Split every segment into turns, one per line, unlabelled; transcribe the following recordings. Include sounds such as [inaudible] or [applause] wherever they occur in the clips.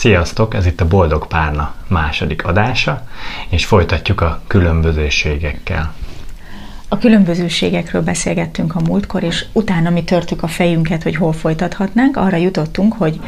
Sziasztok, ez itt a Boldog Párna második adása, és folytatjuk a különbözőségekkel.
A különbözőségekről beszélgettünk a múltkor, és utána mi törtük a fejünket, hogy hol folytathatnánk, arra jutottunk, hogy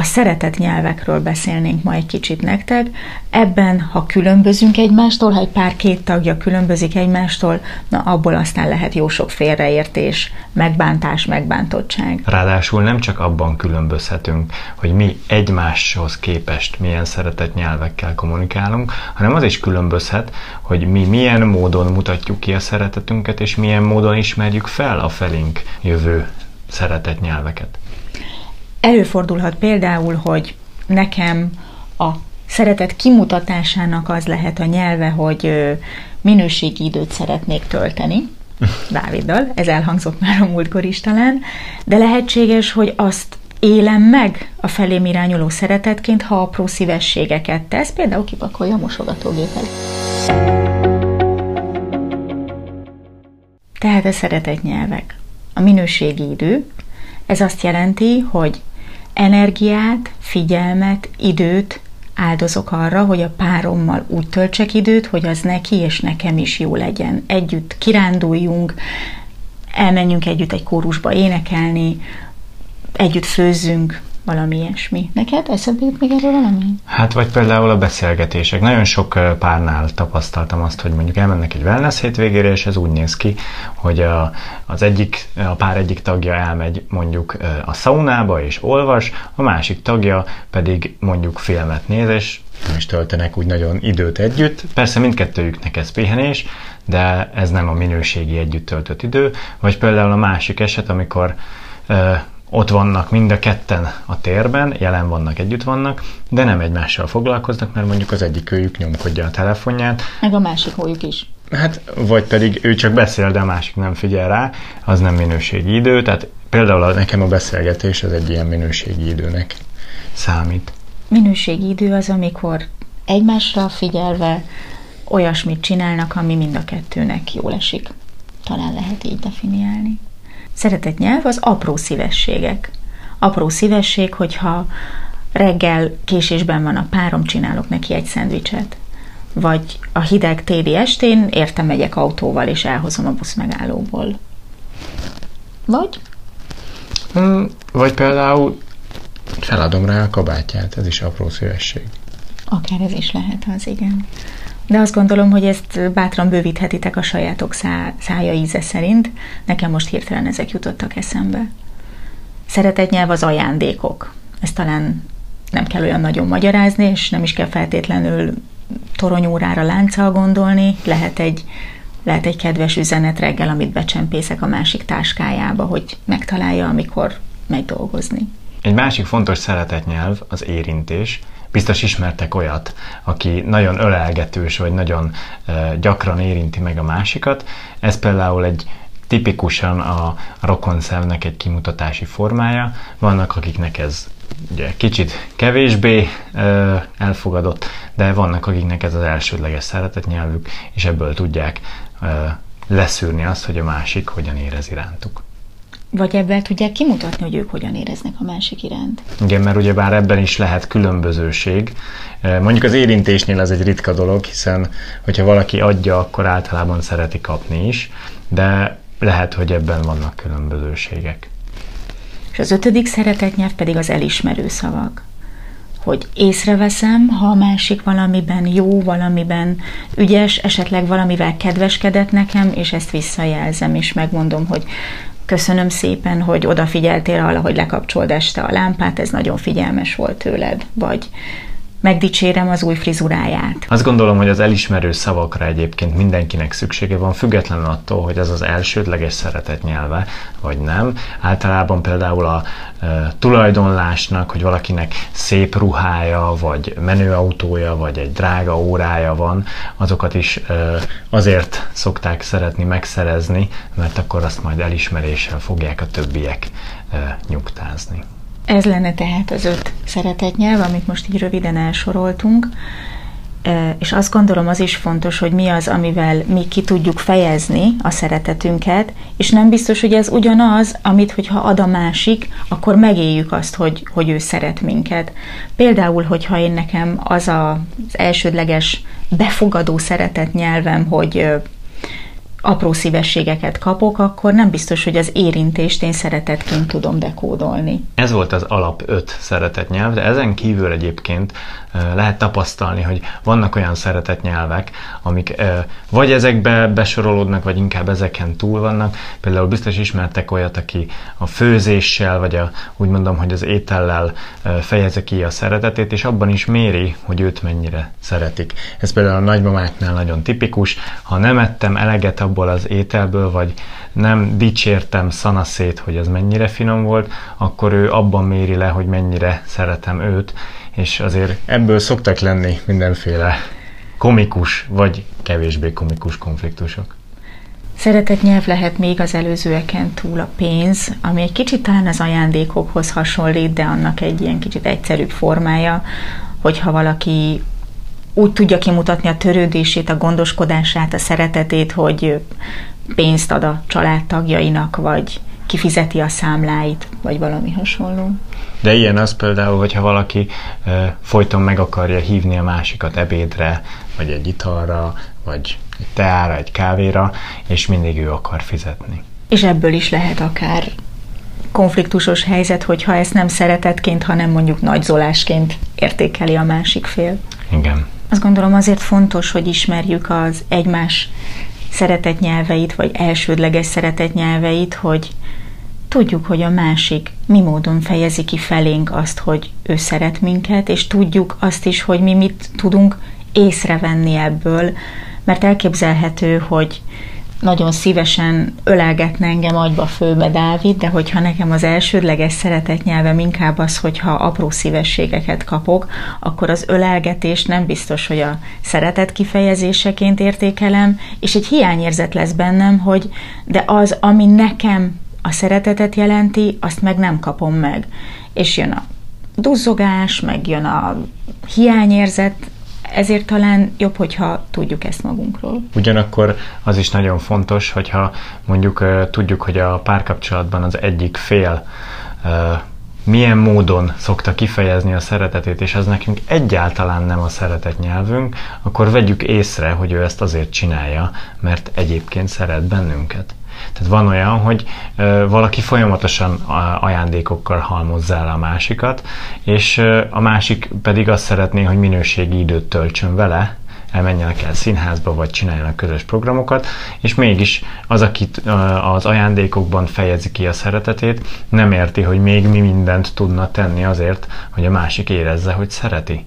a szeretett nyelvekről beszélnénk ma egy kicsit nektek. Ebben, ha különbözünk egymástól, ha egy pár két tagja különbözik egymástól, na abból aztán lehet jó sok félreértés, megbántás, megbántottság.
Ráadásul nem csak abban különbözhetünk, hogy mi egymáshoz képest milyen szeretett nyelvekkel kommunikálunk, hanem az is különbözhet, hogy mi milyen módon mutatjuk ki a szeretetünket, és milyen módon ismerjük fel a felénk jövő szeretett nyelveket.
Előfordulhat például, hogy nekem a szeretet kimutatásának az lehet a nyelve, hogy minőségi időt szeretnék tölteni, [laughs] Dáviddal, ez elhangzott már a múltkor is talán, de lehetséges, hogy azt élem meg a felém irányuló szeretetként, ha apró szívességeket tesz, például kipakolja a mosogatógépet. Tehát a szeretet nyelvek. A minőségi idő, ez azt jelenti, hogy energiát, figyelmet, időt áldozok arra, hogy a párommal úgy töltsek időt, hogy az neki és nekem is jó legyen. Együtt kiránduljunk, elmenjünk együtt egy kórusba énekelni, együtt főzzünk, valami ilyesmi. Neked eszedbe jut még erről valami?
Hát vagy például a beszélgetések. Nagyon sok párnál tapasztaltam azt, hogy mondjuk elmennek egy wellness hétvégére, és ez úgy néz ki, hogy a, az egyik, a pár egyik tagja elmegy mondjuk a szaunába és olvas, a másik tagja pedig mondjuk filmet néz, és nem is töltenek úgy nagyon időt együtt. Persze mindkettőjüknek ez pihenés, de ez nem a minőségi együtt töltött idő. Vagy például a másik eset, amikor ott vannak mind a ketten a térben, jelen vannak, együtt vannak, de nem egymással foglalkoznak, mert mondjuk az egyik őjük nyomkodja a telefonját.
Meg a másik hójuk is.
Hát, vagy pedig ő csak beszél, de a másik nem figyel rá, az nem minőségi idő, tehát például nekem a beszélgetés az egy ilyen minőségi időnek számít.
Minőségi idő az, amikor egymásra figyelve olyasmit csinálnak, ami mind a kettőnek jól esik. Talán lehet így definiálni. Szeretett nyelv az apró szívességek. Apró szívesség, hogyha reggel késésben van a párom, csinálok neki egy szendvicset. Vagy a hideg téli estén értem megyek autóval, és elhozom a busz megállóból. Vagy?
Hmm, vagy például feladom rá a kabátját, ez is apró szívesség.
Akár ez is lehet az, igen. De azt gondolom, hogy ezt bátran bővíthetitek a sajátok szá, szája íze szerint. Nekem most hirtelen ezek jutottak eszembe. Szeretett nyelv az ajándékok. Ezt talán nem kell olyan nagyon magyarázni, és nem is kell feltétlenül toronyórára lánccal gondolni. Lehet egy, lehet egy kedves üzenet reggel, amit becsempészek a másik táskájába, hogy megtalálja, amikor megy dolgozni.
Egy másik fontos szeretetnyelv az érintés, Biztos ismertek olyat, aki nagyon ölelgetős, vagy nagyon gyakran érinti meg a másikat. Ez például egy tipikusan a rokonszemnek egy kimutatási formája. Vannak, akiknek ez ugye kicsit kevésbé ö, elfogadott, de vannak, akiknek ez az elsődleges szeretetnyelvük, és ebből tudják ö, leszűrni azt, hogy a másik hogyan érez irántuk.
Vagy ebből tudják kimutatni, hogy ők hogyan éreznek a másik iránt.
Igen, mert ugye bár ebben is lehet különbözőség. Eh, mondjuk az érintésnél ez egy ritka dolog, hiszen hogyha valaki adja, akkor általában szereti kapni is, de lehet, hogy ebben vannak különbözőségek.
És az ötödik szeretetnyelv pedig az elismerő szavak. Hogy észreveszem, ha a másik valamiben jó, valamiben ügyes, esetleg valamivel kedveskedett nekem, és ezt visszajelzem, és megmondom, hogy köszönöm szépen, hogy odafigyeltél arra, hogy lekapcsold este a lámpát, ez nagyon figyelmes volt tőled, vagy megdicsérem az új frizuráját.
Azt gondolom, hogy az elismerő szavakra egyébként mindenkinek szüksége van, függetlenül attól, hogy ez az elsődleges szeretet nyelve, vagy nem. Általában például a e, tulajdonlásnak, hogy valakinek szép ruhája, vagy menőautója, vagy egy drága órája van, azokat is e, azért szokták szeretni megszerezni, mert akkor azt majd elismeréssel fogják a többiek e, nyugtázni.
Ez lenne tehát az öt szeretett nyelv, amit most így röviden elsoroltunk. és azt gondolom az is fontos, hogy mi az, amivel mi ki tudjuk fejezni a szeretetünket, és nem biztos, hogy ez ugyanaz, amit, hogyha ad a másik, akkor megéljük azt, hogy, hogy ő szeret minket. Például, hogyha én nekem az a, az elsődleges befogadó szeretet nyelvem, hogy apró szívességeket kapok, akkor nem biztos, hogy az érintést én szeretetként tudom dekódolni.
Ez volt az alap öt szeretetnyelv, de ezen kívül egyébként lehet tapasztalni, hogy vannak olyan szeretetnyelvek, amik vagy ezekbe besorolódnak, vagy inkább ezeken túl vannak. Például biztos ismertek olyat, aki a főzéssel, vagy a, úgy mondom, hogy az étellel fejezi ki a szeretetét, és abban is méri, hogy őt mennyire szeretik. Ez például a nagymamáknál nagyon tipikus. Ha nem ettem eleget abból az ételből, vagy nem dicsértem szanaszét, hogy ez mennyire finom volt, akkor ő abban méri le, hogy mennyire szeretem őt, és azért ebből szoktak lenni mindenféle komikus vagy kevésbé komikus konfliktusok.
Szeretett nyelv lehet még az előzőeken túl a pénz, ami egy kicsit talán az ajándékokhoz hasonlít, de annak egy ilyen kicsit egyszerűbb formája, hogyha valaki úgy tudja kimutatni a törődését, a gondoskodását, a szeretetét, hogy pénzt ad a családtagjainak, vagy kifizeti a számláit, vagy valami hasonló.
De ilyen az például, hogyha valaki e, folyton meg akarja hívni a másikat ebédre, vagy egy italra, vagy egy teára, egy kávéra, és mindig ő akar fizetni.
És ebből is lehet akár konfliktusos helyzet, hogyha ezt nem szeretetként, hanem mondjuk nagyzolásként értékeli a másik fél.
Igen.
Azt gondolom azért fontos, hogy ismerjük az egymás szeretetnyelveit, vagy elsődleges szeretetnyelveit, hogy tudjuk, hogy a másik mi módon fejezi ki felénk azt, hogy ő szeret minket, és tudjuk azt is, hogy mi mit tudunk észrevenni ebből, mert elképzelhető, hogy nagyon szívesen ölelgetne engem agyba fölbe Dávid, de hogyha nekem az elsődleges szeretetnyelvem inkább az, hogyha apró szívességeket kapok, akkor az ölelgetés nem biztos, hogy a szeretet kifejezéseként értékelem, és egy hiányérzet lesz bennem, hogy de az, ami nekem a szeretetet jelenti, azt meg nem kapom meg. És jön a duzzogás, meg jön a hiányérzet, ezért talán jobb, hogyha tudjuk ezt magunkról.
Ugyanakkor az is nagyon fontos, hogyha mondjuk tudjuk, hogy a párkapcsolatban az egyik fél milyen módon szokta kifejezni a szeretetét, és az nekünk egyáltalán nem a szeretet nyelvünk, akkor vegyük észre, hogy ő ezt azért csinálja, mert egyébként szeret bennünket. Tehát van olyan, hogy valaki folyamatosan ajándékokkal halmozza el a másikat, és a másik pedig azt szeretné, hogy minőségi időt töltsön vele, elmenjenek el színházba, vagy csináljanak közös programokat, és mégis az, akit az ajándékokban fejezi ki a szeretetét, nem érti, hogy még mi mindent tudna tenni azért, hogy a másik érezze, hogy szereti.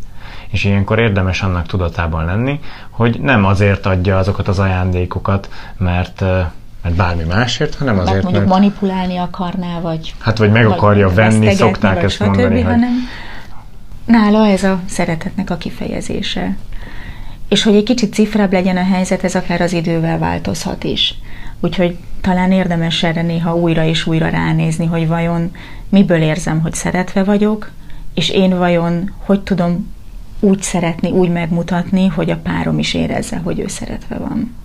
És ilyenkor érdemes annak tudatában lenni, hogy nem azért adja azokat az ajándékokat, mert mert bármi másért, hanem azért, mert...
mondjuk mert... manipulálni akarná, vagy...
Hát, vagy meg vagy akarja venni, szokták ezt mondani,
többi, hogy... Hanem nála ez a szeretetnek a kifejezése. És hogy egy kicsit cifrább legyen a helyzet, ez akár az idővel változhat is. Úgyhogy talán érdemes erre néha újra és újra ránézni, hogy vajon miből érzem, hogy szeretve vagyok, és én vajon hogy tudom úgy szeretni, úgy megmutatni, hogy a párom is érezze, hogy ő szeretve van.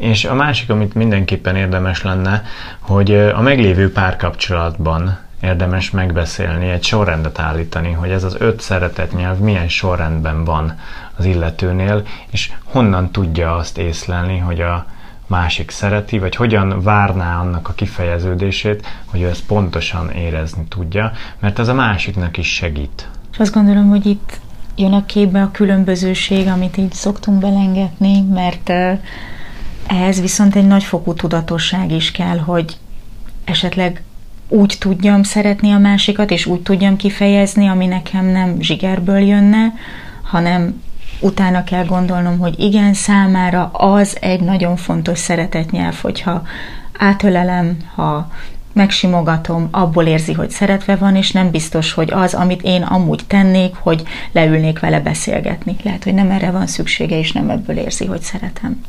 És a másik, amit mindenképpen érdemes lenne, hogy a meglévő párkapcsolatban érdemes megbeszélni, egy sorrendet állítani, hogy ez az öt szeretett nyelv milyen sorrendben van az illetőnél, és honnan tudja azt észlelni, hogy a másik szereti, vagy hogyan várná annak a kifejeződését, hogy ő ezt pontosan érezni tudja, mert ez a másiknak is segít.
És azt gondolom, hogy itt jön a képbe a különbözőség, amit így szoktunk belengetni, mert ehhez viszont egy nagyfokú tudatosság is kell, hogy esetleg úgy tudjam szeretni a másikat, és úgy tudjam kifejezni, ami nekem nem zsigerből jönne, hanem utána kell gondolnom, hogy igen, számára az egy nagyon fontos szeretetnyelv, hogyha átölelem, ha megsimogatom, abból érzi, hogy szeretve van, és nem biztos, hogy az, amit én amúgy tennék, hogy leülnék vele beszélgetni. Lehet, hogy nem erre van szüksége, és nem ebből érzi, hogy szeretem.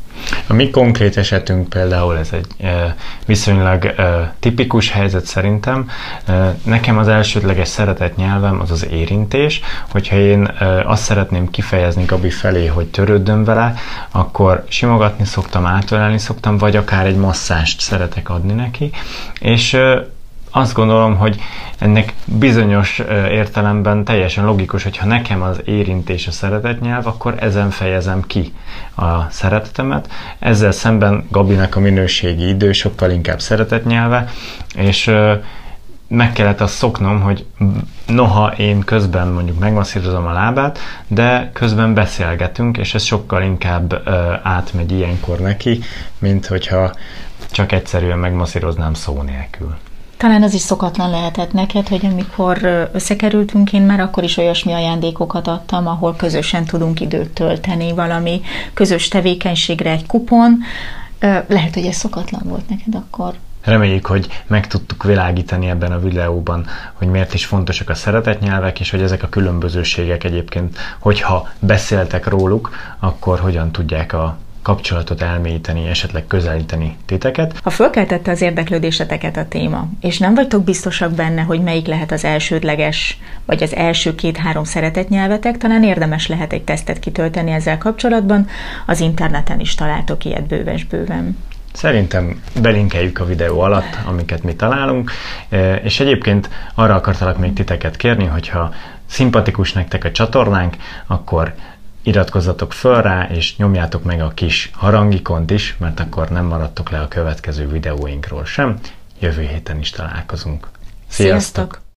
A mi konkrét esetünk például ez egy e, viszonylag e, tipikus helyzet szerintem. E, nekem az elsődleges szeretett nyelvem az az érintés. Hogyha én azt szeretném kifejezni Gabi felé, hogy törődöm vele, akkor simogatni szoktam, átölelni szoktam, vagy akár egy masszást szeretek adni neki. És e, azt gondolom, hogy ennek bizonyos értelemben teljesen logikus, hogyha nekem az érintés a szeretetnyelv, akkor ezen fejezem ki a szeretetemet. Ezzel szemben Gabinak a minőségi idő sokkal inkább szeretetnyelve, és meg kellett azt szoknom, hogy noha én közben mondjuk megmasszírozom a lábát, de közben beszélgetünk, és ez sokkal inkább átmegy ilyenkor neki, mint hogyha csak egyszerűen megmasszíroznám szó nélkül.
Talán az is szokatlan lehetett neked, hogy amikor összekerültünk, én már akkor is olyasmi ajándékokat adtam, ahol közösen tudunk időt tölteni, valami közös tevékenységre egy kupon. Lehet, hogy ez szokatlan volt neked akkor.
Reméljük, hogy meg tudtuk világítani ebben a videóban, hogy miért is fontosak a szeretetnyelvek, és hogy ezek a különbözőségek egyébként, hogyha beszéltek róluk, akkor hogyan tudják a kapcsolatot elmélyíteni, esetleg közelíteni titeket.
Ha fölkeltette az érdeklődéseteket a téma, és nem vagytok biztosak benne, hogy melyik lehet az elsődleges, vagy az első két-három szeretetnyelvetek, talán érdemes lehet egy tesztet kitölteni ezzel kapcsolatban, az interneten is találtok ilyet bőves-bőven.
Szerintem belinkeljük a videó alatt, amiket mi találunk, e, és egyébként arra akartalak még titeket kérni, hogyha szimpatikus nektek a csatornánk, akkor iratkozzatok föl rá, és nyomjátok meg a kis harangikont is, mert akkor nem maradtok le a következő videóinkról sem. Jövő héten is találkozunk. Sziasztok! Sziasztok!